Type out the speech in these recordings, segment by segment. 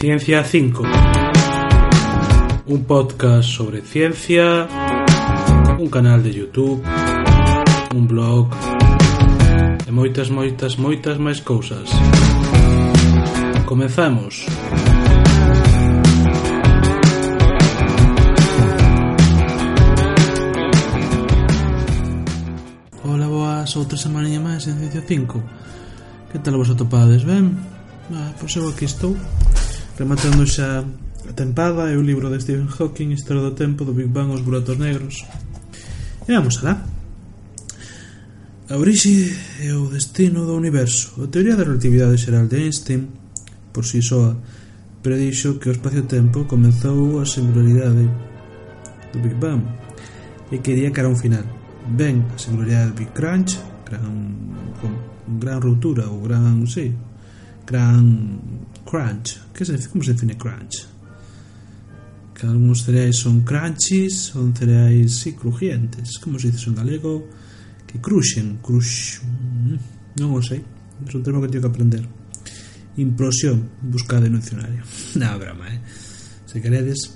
Ciencia 5. Un podcast sobre ciencia, un canal de YouTube, un blog e moitas, moitas, moitas máis cousas. Comezamos. Ola, boas, outra semaninha máis en Ciencia 5. Que tal vos atopades, ben? Ah, pois eu aquí estou Rematando xa a tempada é o libro de Stephen Hawking Historia do tempo do Big Bang aos buratos negros. E vamos alá. A orixe é o destino do universo. A teoría da relatividade xeral de Einstein Por si soa predixo que o espacio-tempo comenzou a singularidade do Big Bang E quería cara un final. Ben, a singularidade do Big Crunch gran, gran ruptura ou gran, sí, gran crunch. Que se, como se define crunch? Que algúns cereais son crunchies, son cereais, si, sí, crujientes. Como se dice en galego? Que cruxen, crux... Non o sei. É un termo que teño que aprender. Implosión, buscade no dicionario. Na broma, eh? Se queredes,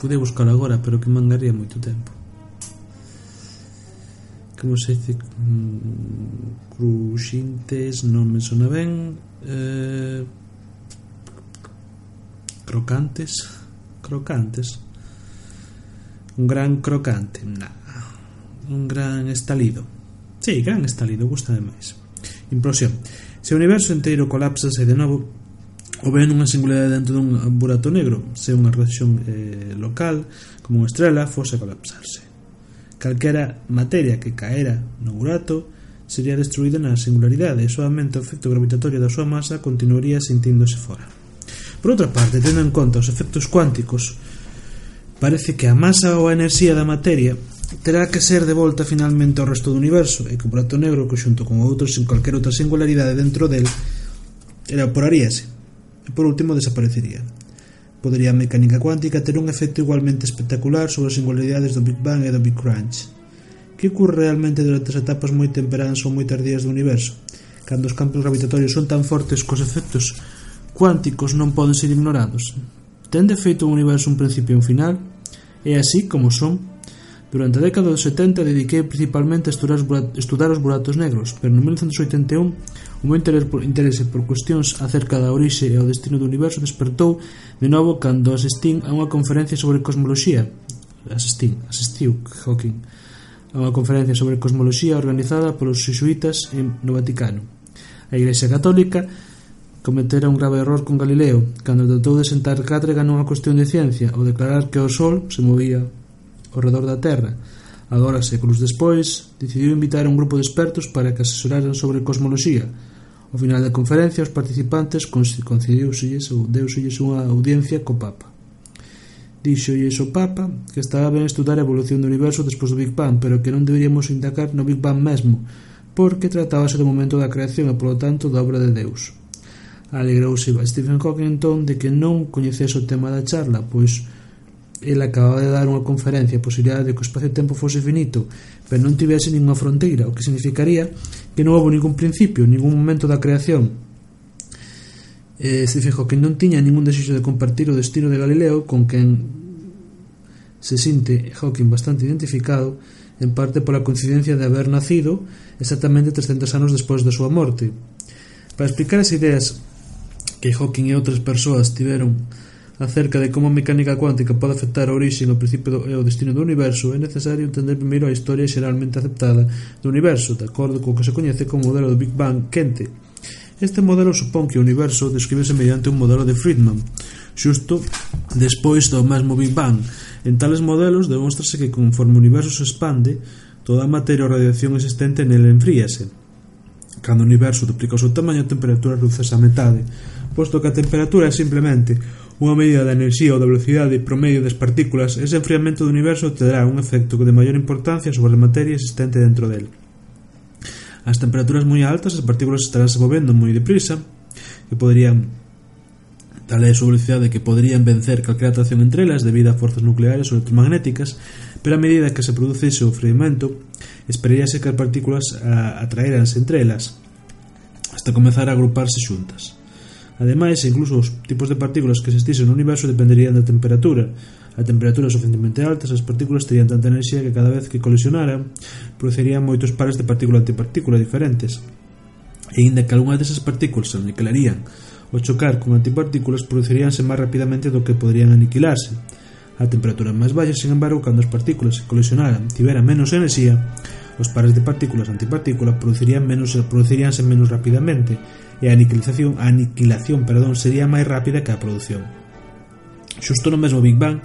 pude buscar agora, pero que mangaría moito tempo. Como se dice mm, cruxintes non me sona ben eh, crocantes. Crocantes. Un gran crocante. Nah. Un gran estalido. Sí, gran estalido, gusta demais. Implosión. Se o universo inteiro colapsase de novo, ou ven unha singularidade dentro dun burato negro, se unha reacción eh, local, como unha estrela, fose colapsarse. Calquera materia que caera no burato sería destruída na singularidade e soamente o efecto gravitatorio da súa masa continuaría sentíndose fora. Por outra parte, tendo en conta os efectos cuánticos, parece que a masa ou a enerxía da materia terá que ser de volta finalmente ao resto do universo e que o burato negro que xunto con outros sin calquera outra singularidade dentro del evaporaríase e por último desaparecería. Podería a mecánica cuántica ter un efecto igualmente espectacular sobre as singularidades do Big Bang e do Big Crunch. Que ocurre realmente durante as etapas moi temperanas ou moi tardías do universo? Cando os campos gravitatorios son tan fortes cos efectos cuánticos non poden ser ignorados. Ten de feito un universo un principio e un final, e así como son, durante a década dos 70 dediquei principalmente a estudar os, estudar os buratos negros, pero no 1981 o meu interese por cuestións acerca da orixe e o destino do universo despertou de novo cando asistín a unha conferencia sobre cosmoloxía asistín, asistiu Hawking a unha conferencia sobre cosmoloxía organizada polos xesuítas no Vaticano. A Igrexa Católica cometera un grave error con Galileo cando tratou de sentar cátedra nunha cuestión de ciencia ao declarar que o Sol se movía ao redor da Terra. Agora, séculos despois, decidiu invitar a un grupo de expertos para que asesoraran sobre cosmoloxía. Ao final da conferencia, os participantes concediuselles ou deuselles unha audiencia co Papa. Dixolles o Papa que estaba ben estudar a evolución do universo despois do Big Bang, pero que non deberíamos indagar no Big Bang mesmo, porque tratábase do momento da creación e, polo tanto, da obra de Deus. Alegrouse Stephen Hawking entón de que non coñecese o tema da charla, pois el acababa de dar unha conferencia a posibilidade de que o espacio-tempo fose finito, pero non tivese ninguna fronteira, o que significaría que non houve ningún principio, ningún momento da creación. Eh, Stephen Hawking non tiña ningún desexo de compartir o destino de Galileo con quen se sinte Hawking bastante identificado, en parte pola coincidencia de haber nacido exactamente 300 anos despois da súa morte. Para explicar as ideas que Hawking e outras persoas tiveron acerca de como a mecánica cuántica pode afectar a orixe ao principio do, e ao destino do universo, é necesario entender primeiro a historia xeralmente aceptada do universo, de acordo co que se coñece como modelo do Big Bang quente. Este modelo supón que o universo describese mediante un modelo de Friedman, xusto despois do mesmo Big Bang. En tales modelos demóstrase que conforme o universo se expande, toda a materia ou radiación existente nele enfríase. Cando o universo duplica o seu tamaño, a temperatura reduce a metade posto que a temperatura é simplemente unha medida da enerxía ou da velocidade promedio das partículas, ese enfriamento do universo terá un efecto de maior importancia sobre a materia existente dentro del. As temperaturas moi altas, as partículas estaránse movendo moi deprisa, que poderían tal é a súa velocidade que poderían vencer calquera atracción entre elas debido a forzas nucleares ou electromagnéticas, pero a medida que se producese o freamento, esperaríase que as partículas ah, atraeranse entre elas hasta comezar a agruparse xuntas. Ademais, incluso os tipos de partículas que existisen no universo dependerían da temperatura. A temperatura suficientemente alta, as partículas terían tanta enerxía que cada vez que colisionaran, producirían moitos pares de partícula-antipartícula diferentes. E inda que algunha desas partículas se aniquilarían ao chocar con antipartículas, produciríanse máis rapidamente do que poderían aniquilarse. A temperatura máis baixa, sin embargo, cando as partículas se colisionaran tiveran menos enerxía, os pares de partículas antipartícula producirían menos, produciríanse menos rapidamente e a aniquilación, a aniquilación perdón, sería máis rápida que a produción. Xusto no mesmo Big Bang,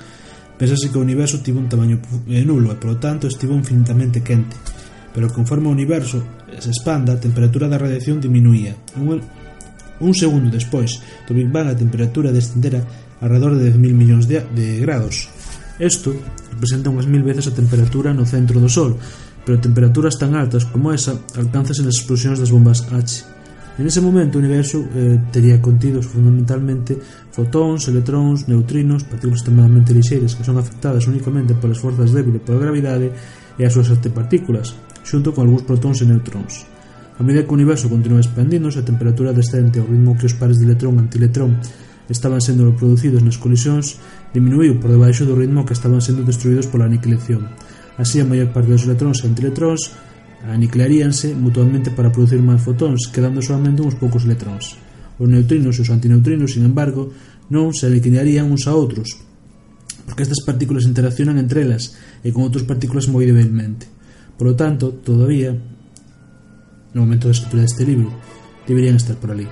pensase que o universo tivo un tamaño eh, nulo e, polo tanto, estivo infinitamente quente. Pero conforme o universo se expanda, a temperatura da radiación diminuía. Un, un segundo despois do Big Bang, a temperatura descendera alrededor de 10.000 millóns de, de grados. Isto representa unhas mil veces a temperatura no centro do Sol, pero temperaturas tan altas como esa alcanzase nas explosións das bombas H. En ese momento o universo eh, tería contidos fundamentalmente fotóns, electróns, neutrinos, partículas extremadamente lixeiras que son afectadas únicamente polas forzas débiles pola gravidade e as súas antipartículas, xunto con algúns protóns e neutróns. A medida que o universo continua expandíndose, a temperatura descende ao ritmo que os pares de electrón e estaban sendo producidos nas colisións diminuiu por debaixo do ritmo que estaban sendo destruídos pola aniquilación. Así, a maior parte dos electróns e antiletróns aniquilaríanse mutuamente para producir máis fotóns, quedando solamente uns poucos electróns. Os neutrinos e os antineutrinos, sin embargo, non se aniquilarían uns a outros, porque estas partículas interaccionan entre elas e con outras partículas moi débilmente. Por lo tanto, todavía, no momento de escritura deste libro, deberían estar por ali.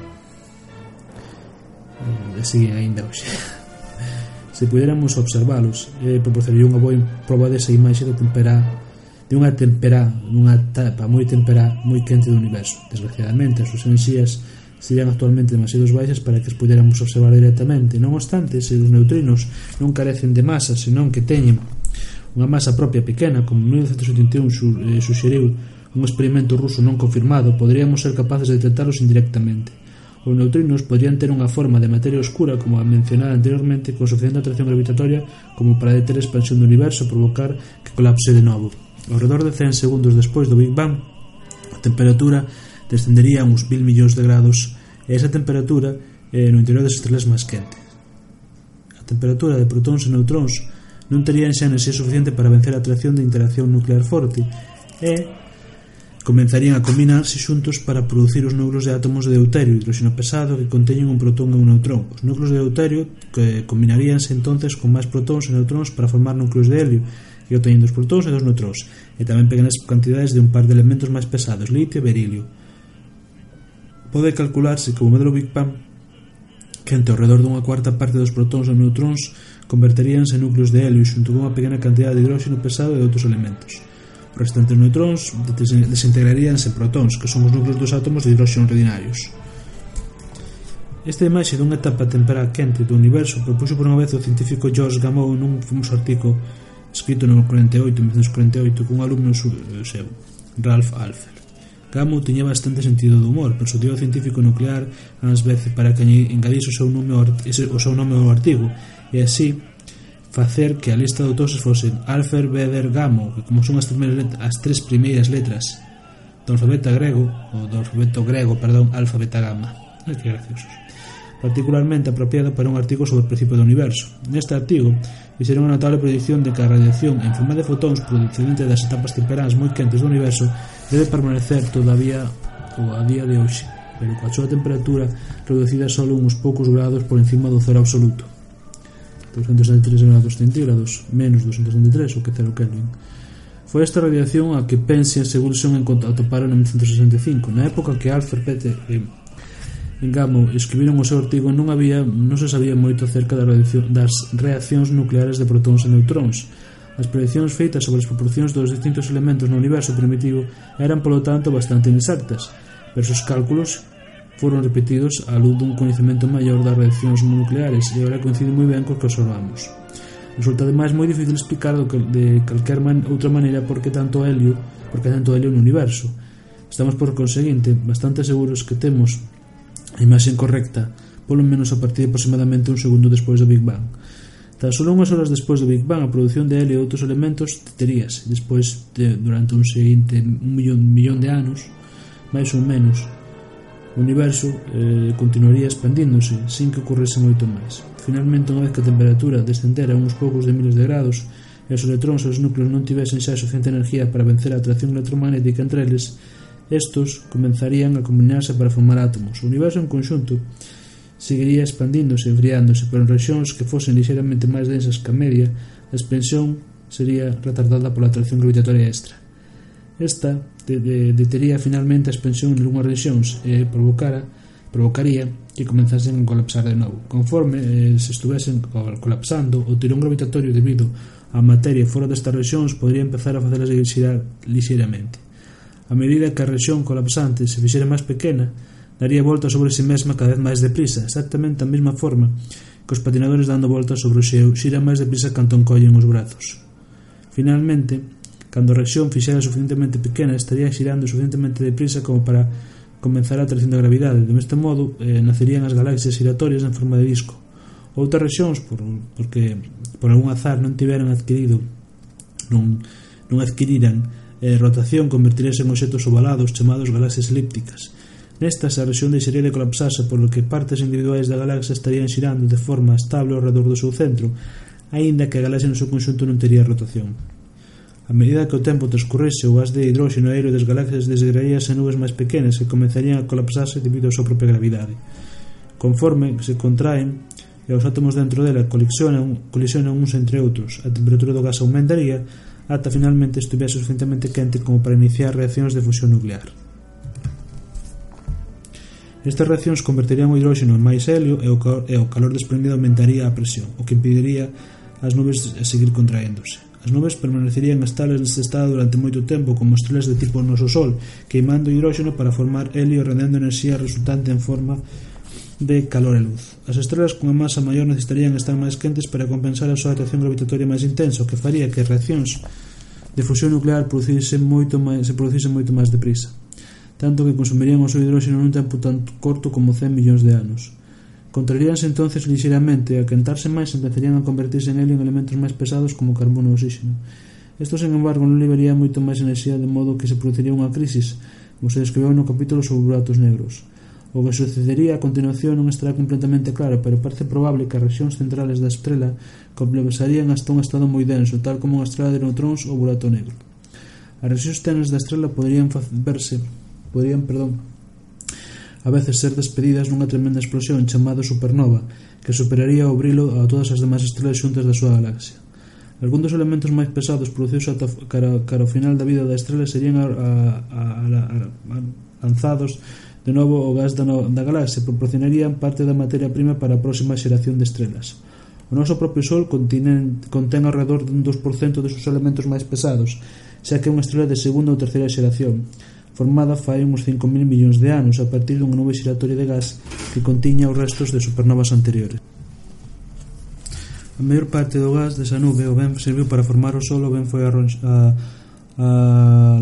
Mm, e siguen aínda hoxe. Se puderamos observalos, eh, proporcionaría unha boa prova desa imaxe do que de unha tempera, dunha etapa moi tempera, moi quente do universo. Desgraciadamente, as súas enerxías serían actualmente demasiados baixas para que as pudéramos observar directamente. Non obstante, se os neutrinos non carecen de masa, senón que teñen unha masa propia pequena, como en 1981 eh, suxeriu un experimento ruso non confirmado, poderíamos ser capaces de detectalos indirectamente. Os neutrinos podrían ter unha forma de materia oscura, como a mencionada anteriormente, con suficiente atracción gravitatoria como para deter a expansión do universo e provocar que colapse de novo. Ao redor de 100 segundos despois do Big Bang, a temperatura descendería a uns mil millóns de grados e esa temperatura eh, no interior das estrelas máis quentes. A temperatura de protóns e neutróns non terían xa enerxía suficiente para vencer a atracción de interacción nuclear forte e comenzarían a combinarse xuntos para producir os núcleos de átomos de deuterio hidróxeno pesado que conteñen un protón e un neutrón. Os núcleos de deuterio que combinaríanse entonces con máis protóns e neutróns para formar núcleos de helio que obteñen dos protóns e dos neutróns, e tamén pequenas cantidades de un par de elementos máis pesados, litio e berilio. Pode calcularse que o modelo Big Bang que ante ao redor dunha cuarta parte dos protóns e neutróns converteríanse en núcleos de helio xunto cunha pequena cantidade de hidróxeno pesado e outros elementos. Os restantes neutróns desintegraríanse en protóns, que son os núcleos dos átomos de hidróxeno ordinarios. Esta imaxe dunha etapa temperada quente do universo propuxo por unha vez o científico George Gamow nun famoso artigo escrito no 48 1948 cun alumno eh, seu, Ralph Alpher. Gamow tiña bastante sentido do humor, persuadiu ao científico nuclear ás veces para que engadise o seu nome ao, o seu nome ao artigo, e así facer que a lista de autores fosen Alfer Beder Gamow, que como son as, letras, as tres primeiras letras do alfabeto grego, ou do alfabeto grego, perdón, alfabeta gamma. Ai, que graciosos particularmente apropiado para un artigo sobre o principio do universo. Neste artigo, fixeron unha notable predicción de que a radiación en forma de fotóns procedente das etapas temperás moi quentes do universo debe permanecer todavía ou a día de hoxe, pero coa súa temperatura reducida só uns poucos grados por encima do cero absoluto. 273 grados centígrados, menos 273, o que cero Kelvin. Foi esta radiación a que Penzias e Wilson atoparon en 1965, na época que Alfred Peter En Gamo escribiron o seu artigo non había non se sabía moito acerca da das reaccións nucleares de protóns e neutróns. As prediccións feitas sobre as proporcións dos distintos elementos no universo primitivo eran, polo tanto, bastante inexactas, pero os cálculos foron repetidos á luz dun coñecemento maior das reaccións nucleares e agora coincide moi ben co que observamos. Resulta ademais moi difícil explicar do que, de calquer man, outra maneira porque tanto helio, porque tanto helio no universo. Estamos por conseguinte bastante seguros que temos A imaxe correcta, polo menos a partir de aproximadamente un segundo despois do Big Bang. Tan só unhas horas despois do Big Bang, a produción de helio e outros elementos deteríase. Despois, de, durante un seguinte un millón, millón de anos, máis ou menos, o universo eh, continuaría expandíndose sin que ocorrese moito máis. Finalmente, unha vez que a temperatura descendera uns poucos de miles de grados e os electróns e os núcleos non tivesen xa suficiente energía para vencer a atracción electromagnética entre eles, Estos comenzarían a combinarse para formar átomos. O universo en conxunto seguiría expandíndose e enfriándose, pero en rexións que fosen lixeramente máis densas que a media, a expansión sería retardada pola atracción gravitatoria extra. Esta detería finalmente a expansión en algunhas rexións e provocara, provocaría que comenzasen a colapsar de novo. Conforme eh, se estuvesen colapsando, o tirón gravitatorio debido á materia fora destas rexións podría empezar a facelas girar lixeiramente a medida que a rexión colapsante se fixera máis pequena, daría volta sobre si mesma cada vez máis deprisa, exactamente a mesma forma que os patinadores dando voltas sobre o xeo xiran máis deprisa canto encollen os brazos. Finalmente, cando a rexión fixera suficientemente pequena, estaría xirando suficientemente deprisa como para comenzar a atracción da gravidade. De este modo, eh, nacerían as galaxias giratorias en forma de disco. Outras rexións, por, porque por algún azar non tiveran adquirido, non, non adquiriran e rotación convertiríase en objetos ovalados chamados galaxias elípticas. Nestas, a rexión deixaría de colapsarse polo que partes individuais da galaxia estarían xirando de forma estable ao redor do seu centro, aínda que a galaxia no seu conxunto non tería rotación. A medida que o tempo transcurrese, o gas de hidróxeno aéreo das galaxias desgraíase en nubes máis pequenas que comenzarían a colapsarse debido á súa propia gravidade. Conforme se contraen, e os átomos dentro dela colisionan, colisionan uns entre outros, a temperatura do gas aumentaría ata finalmente estuvera suficientemente quente como para iniciar reaccións de fusión nuclear. Estas reaccións converterían o hidróxeno en máis helio e o, calor, e o calor desprendido aumentaría a presión, o que impediría as nubes a seguir contraéndose. As nubes permanecerían estables neste estado durante moito tempo como estrelas de tipo noso Sol, queimando hidróxeno para formar helio e rendendo enerxía resultante en forma de de calor e luz. As estrelas cunha masa maior necesitarían estar máis quentes para compensar a súa atracción gravitatoria máis intensa, o que faría que as reaccións de fusión nuclear producise moito máis, se producise moito máis deprisa, tanto que consumirían o seu hidróxeno nun tempo tan corto como 100 millóns de anos. Contraríanse entonces lixeiramente e a quentarse máis empezarían a convertirse en helio en elementos máis pesados como carbono e oxígeno. Isto, sen embargo, non liberaría moito máis enerxía de modo que se produciría unha crisis, como se describeu no capítulo sobre buratos negros O que sucedería a continuación non estará completamente claro, pero parece probable que as rexións centrales da estrela colapsarían hasta un estado moi denso, tal como unha estrela de neutróns ou burato negro. As rexións externas da estrela poderían verse, poderían, perdón, a veces ser despedidas nunha tremenda explosión chamada supernova, que superaría o brilo a todas as demás estrelas xuntas da súa galaxia. Algún dos elementos máis pesados producidos ata cara, cara ao final da vida da estrela serían a, a, a, a, a lanzados De novo, o gas da, no, da galaxia proporcionaría parte da materia prima para a próxima xeración de estrelas. O noso propio Sol contén, contén alrededor dun 2% dos seus elementos máis pesados, xa que é unha estrela de segunda ou terceira xeración, formada fai uns 5.000 millóns de anos a partir dunha nube xiratoria de gas que contiña os restos de supernovas anteriores. A maior parte do gas desa nube o ben serviu para formar o Sol o ben foi a, a, a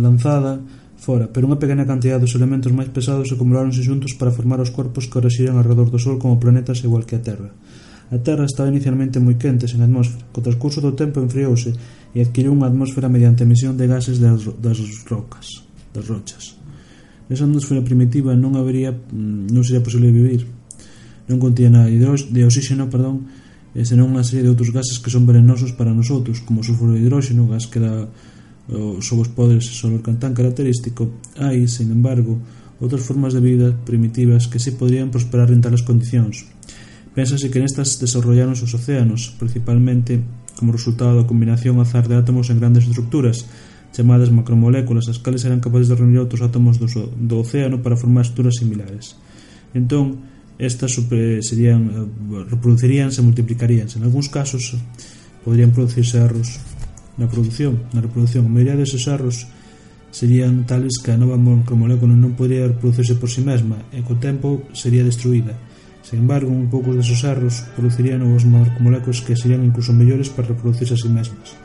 lanzada fora, pero unha pequena cantidade dos elementos máis pesados acumuláronse xuntos para formar os corpos que ora xiran alrededor do Sol como planetas igual que a Terra. A Terra estaba inicialmente moi quente sen atmósfera. Co transcurso do tempo enfriouse e adquiriu unha atmósfera mediante emisión de gases das, das rocas, das rochas. Nesa atmósfera primitiva non habería mm, non sería posible vivir. Non contía nada de oxígeno, perdón, e senón unha serie de outros gases que son venenosos para nosotros, como o sulfuro de hidróxeno, gas que era os seus poderes e solor tan característico, hai, sen embargo, outras formas de vida primitivas que se podrían prosperar en tales condicións. Pénsase que nestas desarrollaron os océanos, principalmente como resultado da combinación azar de átomos en grandes estructuras, chamadas macromoléculas, as cales eran capaces de reunir outros átomos do, do océano para formar estruturas similares. Entón, estas serían, reproduciríanse e multiplicaríanse. En algúns casos, podrían producirse erros na produción, na reproducción. A maioría deses erros serían tales que a nova macromolécula non podría reproducirse por si sí mesma e co tempo sería destruída. Sen embargo, un pouco deses erros producirían novos macromoléculas que serían incluso mellores para reproducirse a si sí mesmas.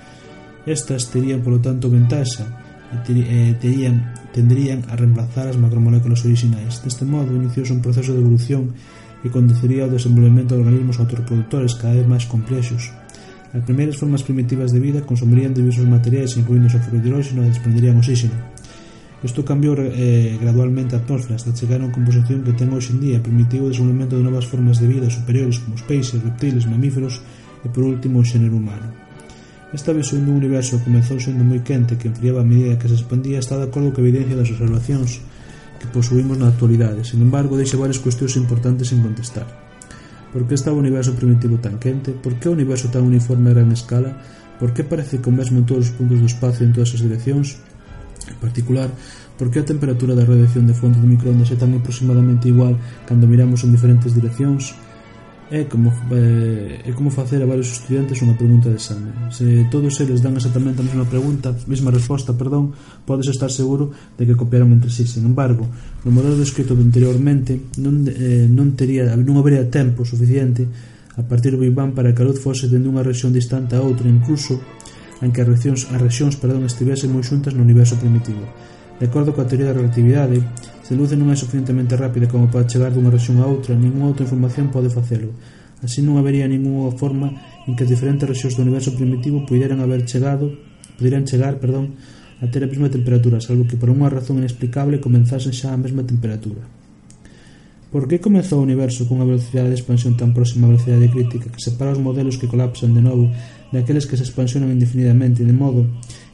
Estas terían, polo tanto, ventaxa e terían, tenderían a reemplazar as macromoléculas orixinais. Deste modo, iniciouse un proceso de evolución que conduciría ao desenvolvemento de organismos autorreproductores cada vez máis complexos, As primeiras formas primitivas de vida consumirían diversos materiais incluindo o de hidróxeno e desprenderían oxígeno. Isto cambiou eh, gradualmente a atmósfera hasta chegar a unha composición que ten hoxe en día permitiu o desenvolvemento de novas formas de vida superiores como os peixes, reptiles, mamíferos e por último o xénero humano. Esta visión do universo comezou sendo moi quente que enfriaba a medida que se expandía está de acordo coa evidencia das observacións que posuímos na actualidade. Sin embargo, deixa varias cuestións importantes en contestar. Por que estaba o universo primitivo tan quente? Por que o universo tan uniforme a gran escala? Por que parece que o mesmo en todos os puntos do espacio en todas as direccións? En particular, por que a temperatura da radiación de fonte de microondas é tan aproximadamente igual cando miramos en diferentes direccións? é como eh, é como facer a varios estudiantes unha pregunta de exame. Se todos eles dan exactamente a mesma pregunta, mesma resposta, perdón, podes estar seguro de que copiaron entre sí. Sin embargo, no modelo descrito anteriormente non, eh, non, tería, non habería tempo suficiente a partir do Big Bang para que a luz fose dende unha rexión distante a outra, incluso en que as rexións, as rexións perdón, estivesen moi xuntas no universo primitivo. De acordo coa teoría da relatividade, Se a luz non é suficientemente rápida como para chegar dunha rexión a outra, ninguna outra información pode facelo. Así non habería ninguna forma en que as diferentes rexións do universo primitivo puderan haber chegado, puderan chegar, perdón, a ter a mesma temperatura, salvo que por unha razón inexplicable comenzasen xa a mesma temperatura. Por que comezou o universo cunha velocidade de expansión tan próxima á velocidade crítica que separa os modelos que colapsan de novo daqueles que se expansionan indefinidamente, de modo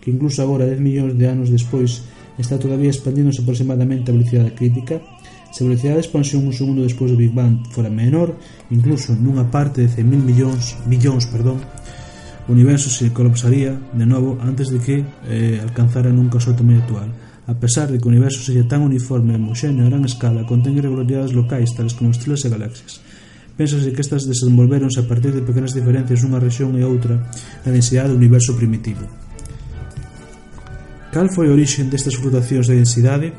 que incluso agora, 10 millóns de anos despois, está todavía expandíndose aproximadamente a velocidade crítica, se a velocidade de expansión un segundo despois do Big Bang fora menor, incluso nunha parte de 100.000 millóns, millóns perdón, o universo se colapsaría de novo antes de que eh, alcanzara nunca o seu tamaño actual. A pesar de que o universo seja tan uniforme e homoxéneo a gran escala, contén irregularidades locais tales como estrelas e galaxias. Pénsase que estas desenvolveronse a partir de pequenas diferencias nunha rexión e outra na densidade do universo primitivo. Cal foi a orixe destas flutuacións de densidade?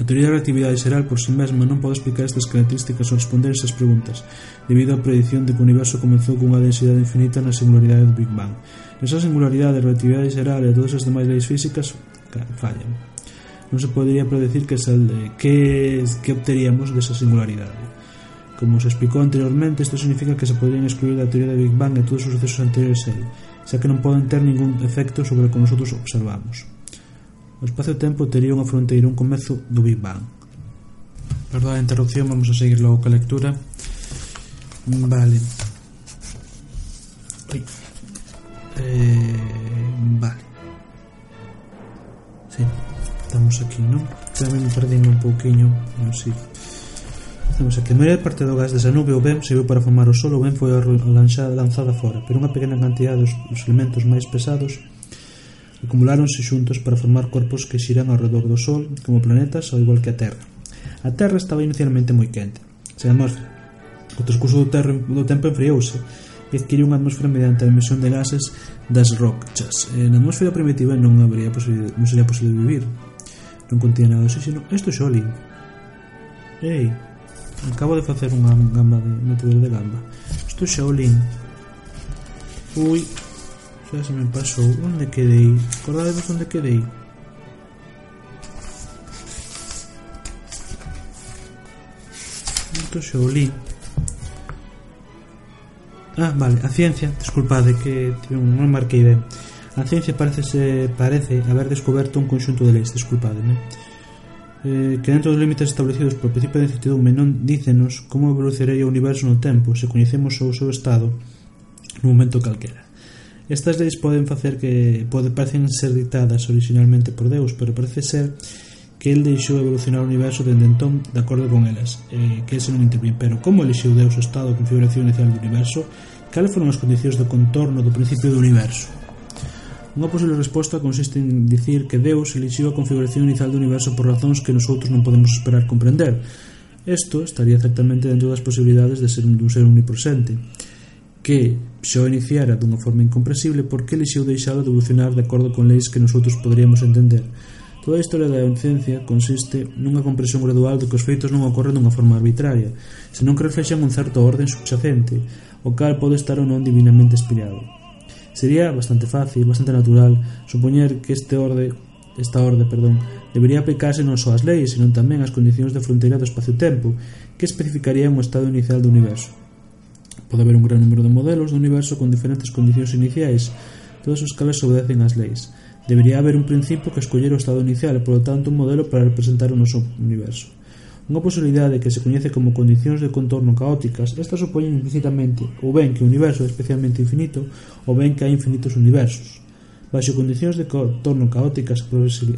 A teoría da relatividade xeral por si sí mesma non pode explicar estas características ou responder estas preguntas, debido á predición de que o universo comezou cunha densidade infinita na singularidade do Big Bang. Nesa singularidade, a relatividade xeral e todas as demais leis físicas fallan. Non se podería predecir que, sal, eh, que, que obteríamos desa singularidade. Como se explicou anteriormente, isto significa que se poderían excluir da teoría do Big Bang e todos os sucesos anteriores a ele xa que non poden ter ningún efecto sobre o que nosotros observamos. O espacio-tempo tería unha fronteira un comezo do Big Bang. Perdón a interrupción, vamos a seguir logo ca lectura. Vale. Ui. Eh, vale. Sí, estamos aquí, non? Tamén me un pouquiño, non sei. Sí. Temos a que a maior parte do gas desa nube ou ben serviu para formar o Sol ou ben foi lanxada, lanzada fora, pero unha pequena cantidade dos, dos elementos máis pesados acumuláronse xuntos para formar corpos que xiran ao redor do Sol como planetas ao igual que a Terra. A Terra estaba inicialmente moi quente, sen atmósfera. O transcurso do, terra, do tempo enfriouse e adquiriu unha atmosfera mediante a emisión de gases das rochas. E na atmósfera primitiva non habría non sería posible vivir. Non contía nada de oxígeno. Isto é Xolin. Ei, Acabo de facer unha gamba de metedor de gamba. Estou Shaolin. Ui, xa se me pasou. Onde quedei? Acordadevos onde quedei? isto xa o lin Ah, vale, a ciencia, desculpade que non marquei ben. A ciencia parece, se, parece haber descoberto un conxunto de leis, desculpade, non? eh, que dentro dos límites establecidos por principio de incertidumbre non dícenos como evolucionaría o universo no tempo se coñecemos o seu estado no momento calquera. Estas leis poden facer que pode, parecen ser dictadas originalmente por Deus, pero parece ser que el deixou evolucionar o universo dende entón de acordo con elas, eh, que ese non intervin. Pero como elixiu Deus o estado de configuración inicial do universo? Cales foron as condicións do contorno do principio do universo? Unha posible resposta consiste en dicir que Deus elixiu a configuración inicial do universo por razóns que nosotros non podemos esperar comprender. Isto estaría certamente dentro das posibilidades de ser un, ser omnipresente que xa o iniciara dunha forma incomprensible porque elixiu deixalo de evolucionar de acordo con leis que nosotros poderíamos entender. Toda a historia da ciencia consiste nunha comprensión gradual de que os feitos non ocorren dunha forma arbitraria, senón que reflexan un certo orden subxacente, o cal pode estar ou non divinamente inspirado. Sería bastante fácil, bastante natural supoñer que este orde esta orde, perdón, debería aplicarse non só as leis, senón tamén as condicións de fronteira do espacio-tempo, que especificarían o estado inicial do universo. Pode haber un gran número de modelos do universo con diferentes condicións iniciais, todas os cales obedecen ás leis. Debería haber un principio que escoller o estado inicial e, polo tanto, un modelo para representar o noso universo. Unha posibilidade que se coñece como condicións de contorno caóticas, estas supoñen implicitamente ou ben que o universo é especialmente infinito ou ben que hai infinitos universos. Baixo condicións de contorno caóticas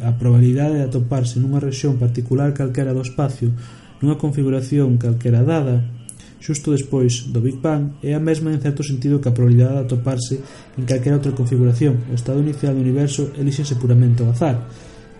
a probabilidade de atoparse nunha rexión particular calquera do espacio nunha configuración calquera dada xusto despois do Big Bang é a mesma en certo sentido que a probabilidade de atoparse en calquera outra configuración. O estado inicial do universo elíxese puramente ao azar.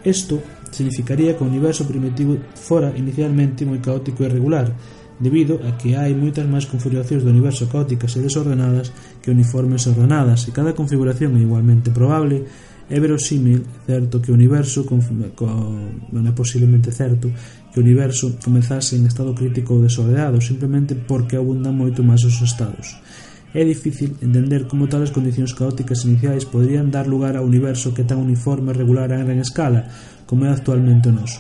Isto significaría que o universo primitivo fora inicialmente moi caótico e irregular, debido a que hai moitas máis configuracións do universo caóticas e desordenadas que uniformes ordenadas, e cada configuración é igualmente probable é verosímil, certo, que o universo con, con, non é posiblemente certo que o universo comezase en estado crítico ou desordenado simplemente porque abundan moito máis os estados. É difícil entender como tales condicións caóticas iniciais poderían dar lugar a un universo que tan uniforme e regular a gran escala como é actualmente o noso.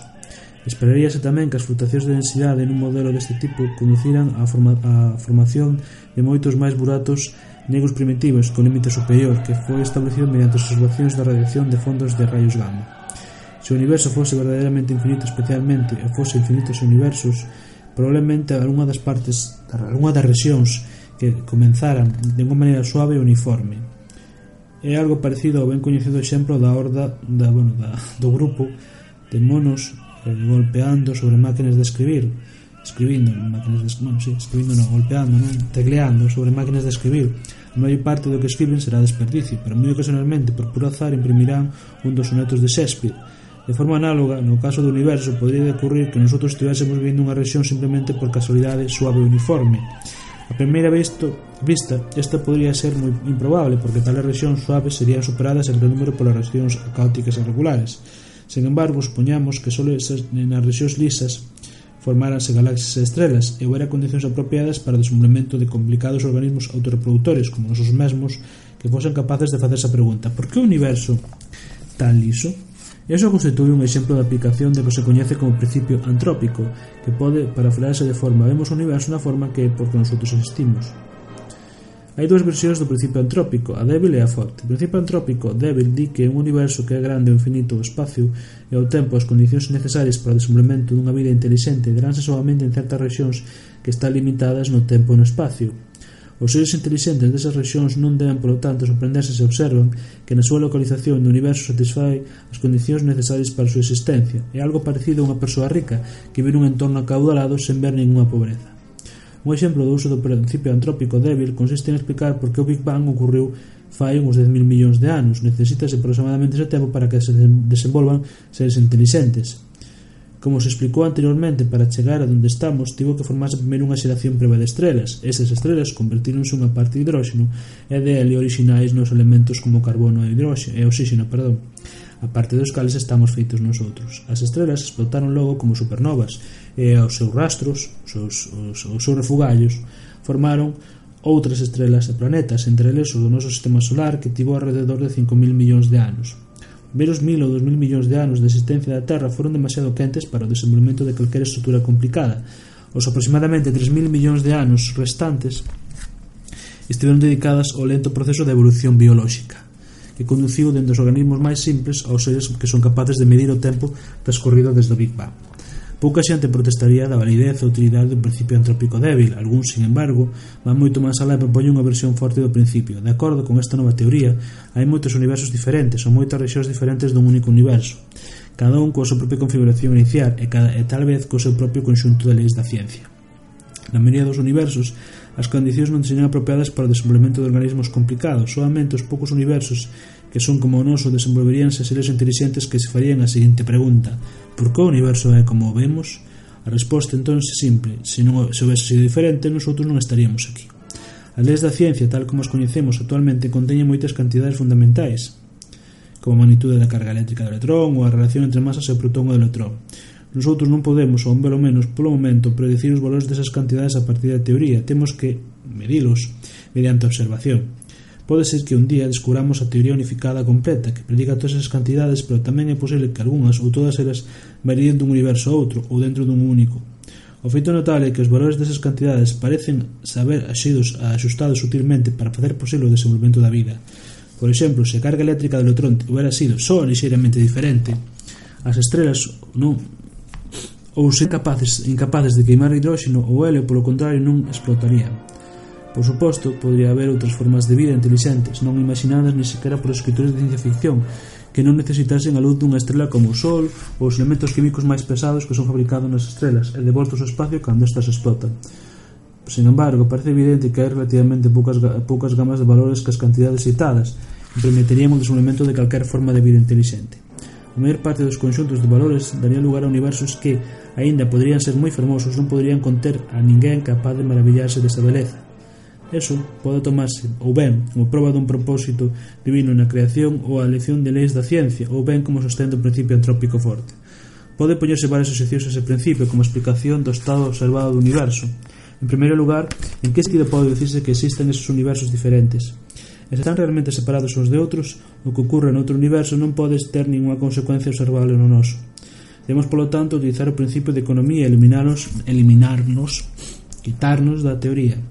Esperaríase tamén que as flutuacións de densidade nun modelo deste tipo conduciran á forma, a formación de moitos máis buratos negros primitivos con límite superior que foi establecido mediante as observacións da radiación de fondos de rayos gamma. Se o universo fose verdadeiramente infinito especialmente e fose infinitos universos, probablemente algunha das partes, algunha das rexións que comenzaran de unha maneira suave e uniforme. É algo parecido ao ben coñecido exemplo da horda da, bueno, da, do grupo de monos eh, golpeando sobre máquinas de escribir escribindo máquinas de, bueno, sí, escribindo non, golpeando, non, tecleando sobre máquinas de escribir. A maior parte do que escriben será desperdicio, pero moi ocasionalmente, por puro azar, imprimirán un dos sonetos de Shakespeare. De forma análoga, no caso do universo, podría ocurrir que nosotros estivéssemos vindo unha rexión simplemente por casualidade suave e uniforme. A primeira visto, vista, esta podría ser moi improbable, porque tales rexións suaves serían superadas en gran número polas rexións caóticas e regulares. Sen embargo, supoñamos que só nas rexións lisas formáranse galaxias e estrelas e houbera condicións apropiadas para o desenvolvemento de complicados organismos autorreproductores como nosos mesmos que fosen capaces de facer esa pregunta por que o universo tan liso? Eso iso constitúe un exemplo de aplicación de que se coñece como principio antrópico, que pode parafrasearse de forma vemos o universo na forma que porque nosotros existimos. Hai dúas versións do principio antrópico, a débil e a forte. O principio antrópico débil di que un universo que é grande e infinito o espacio e ao tempo as condicións necesarias para o desenvolvemento dunha vida intelixente deranse solamente en certas rexións que están limitadas no tempo e no espacio, Os seres intelixentes desas rexións non deben, polo tanto, sorprenderse se observan que na súa localización do universo satisfai as condicións necesarias para a súa existencia. É algo parecido a unha persoa rica que vive un entorno acaudalado sen ver ninguna pobreza. Un exemplo do uso do principio antrópico débil consiste en explicar por que o Big Bang ocurriu fai uns 10.000 millóns de anos. Necesítase aproximadamente ese tempo para que se desenvolvan seres intelixentes. Como se explicou anteriormente, para chegar a onde estamos tivo que formarse primeiro unha xeración preva de estrelas. Esas estrelas convertíronse unha parte de hidróxeno e de helio orixinais nos elementos como carbono e, hidróxeno, e oxígeno. Perdón a parte dos cales estamos feitos nosotros. As estrelas explotaron logo como supernovas e aos seus rastros, os seus, os, os seus refugallos, formaron outras estrelas e planetas, entre eles o do noso sistema solar que tivo alrededor de 5.000 millóns de anos. Meros mil ou dos mil millóns de anos de existencia da Terra foron demasiado quentes para o desenvolvemento de calquera estrutura complicada. Os aproximadamente 3.000 millóns de anos restantes estiveron dedicadas ao lento proceso de evolución biolóxica que conduciu dende os organismos máis simples aos seres que son capaces de medir o tempo transcorrido desde o Big Bang. Pouca xente protestaría da validez ou utilidade do principio antrópico débil, algúns, sin embargo, van moito máis alá e propoñen unha versión forte do principio. De acordo con esta nova teoría, hai moitos universos diferentes ou moitas rexións diferentes dun único universo cada un coa súa propia configuración inicial e, cada, e tal vez co seu propio conxunto de leis da ciencia. Na maioría dos universos, as condicións non serían apropiadas para o desenvolvemento de organismos complicados, solamente os poucos universos que son como o noso desenvolveríanse seres inteligentes que se farían a seguinte pregunta Por que o universo é como o vemos? A resposta entón é simple Se non se houvese sido diferente, nosotros non estaríamos aquí As leis da ciencia, tal como as coñecemos actualmente, conteñen moitas cantidades fundamentais como a magnitude da carga eléctrica do electrón ou a relación entre masas e o protón e o electrón. Nosotros non podemos, ou pelo menos polo momento, predecir os valores desas cantidades a partir da teoría. Temos que medilos mediante observación. Pode ser que un día descubramos a teoría unificada completa que predica todas esas cantidades, pero tamén é posible que algunhas ou todas elas varíen dun universo a outro ou dentro dun único. O feito notable é que os valores desas cantidades parecen saber axidos axustados sutilmente para facer posible o desenvolvemento da vida. Por exemplo, se a carga eléctrica do electrón hubiera sido só lixeiramente diferente, as estrelas non ou se capaces, incapaces de queimar hidróxeno ou helio, polo contrario, non explotarían. Por suposto, podría haber outras formas de vida intelixentes, non imaginadas ni sequera por escritores de ciencia ficción, que non necesitasen a luz dunha estrela como o Sol ou os elementos químicos máis pesados que son fabricados nas estrelas e devoltos ao espacio cando estas explotan. Sin embargo, parece evidente que hai relativamente poucas, poucas gamas de valores que as cantidades citadas permitirían o desenvolvemento de calquer forma de vida inteligente. A maior parte dos conxuntos de valores daría lugar a universos que, aínda poderían ser moi fermosos, non poderían conter a ninguén capaz de maravillarse desa beleza. Eso pode tomarse ou ben como proba dun propósito divino na creación ou a lección de leis da ciencia ou ben como sostén do principio antrópico forte. Pode poñerse varias asociacións a ese principio como explicación do estado observado do universo. En primeiro lugar, en que sentido pode dicirse que existen esos universos diferentes? E se están realmente separados uns de outros, o que ocurre noutro universo non pode ter ninguna consecuencia observable no noso. Debemos, polo tanto, utilizar o principio de economía e eliminarnos, eliminarnos, quitarnos da teoría.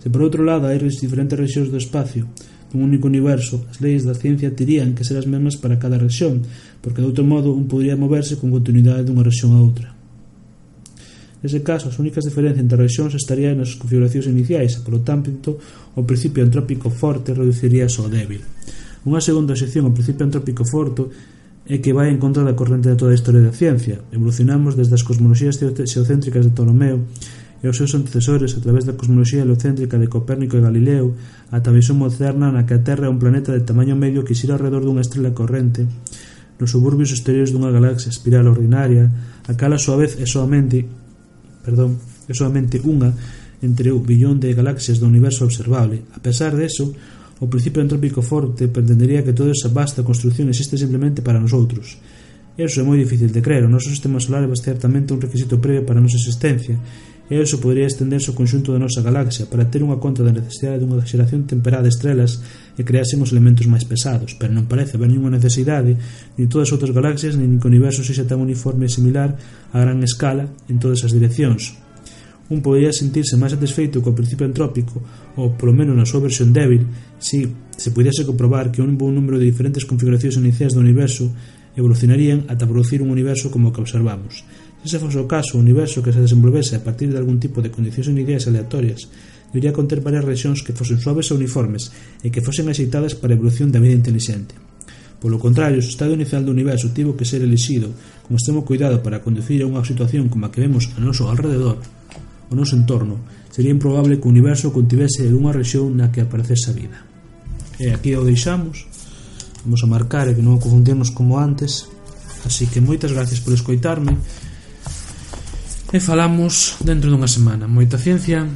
Se por outro lado hai diferentes rexións do espacio dun único universo, as leis da ciencia terían que ser as mesmas para cada rexión, porque de outro modo un podría moverse con continuidade dunha rexión a outra. Nese caso, as únicas diferencias entre rexións estarían nas configuracións iniciais e, polo tanto, o principio antrópico forte reduciríase ao débil. Unha segunda sección ao principio antrópico forte é que vai en contra da corrente de toda a historia da ciencia. Evolucionamos desde as cosmoloxías xeocéntricas de Ptolomeo e os seus antecesores a través da cosmoloxía heliocéntrica de Copérnico e Galileo ata a visión moderna na que a Terra é un planeta de tamaño medio que xira alrededor dunha estrela corrente nos suburbios exteriores dunha galaxia espiral ordinaria a cala a súa vez é soamente perdón, é soamente unha entre o billón de galaxias do universo observable. A pesar de eso, o principio entrópico forte pretendería que toda esa vasta construción existe simplemente para nosotros. Eso é moi difícil de creer. O noso sistema solar é certamente un requisito previo para a nosa existencia e eso podría estenderse ao conxunto da nosa galaxia para ter unha conta da necesidade dunha xeración temperada de estrelas e creasen os elementos máis pesados, pero non parece haber ninguna necesidade ni todas as outras galaxias nin que o universo sexa tan uniforme e similar a gran escala en todas as direccións. Un podría sentirse máis satisfeito co principio entrópico, ou polo menos na súa versión débil, se se pudiese comprobar que un bon número de diferentes configuracións iniciais do universo evolucionarían ata producir un universo como o que observamos, Se fose o caso, o universo que se desenvolvese a partir de algún tipo de condicións unidades aleatorias debería conter varias rexións que fosen suaves e uniformes e que fosen axeitadas para a evolución da vida inteligente. Polo contrario, o estado inicial do universo tivo que ser elixido con extremo cuidado para conducir a unha situación como a que vemos a noso alrededor, o noso entorno, sería improbable que o universo contivese unha rexión na que aparecese a vida. E aquí o deixamos, vamos a marcar e que non confundirnos como antes, así que moitas gracias por escoitarme, E falamos dentro dunha semana. Moita ciencia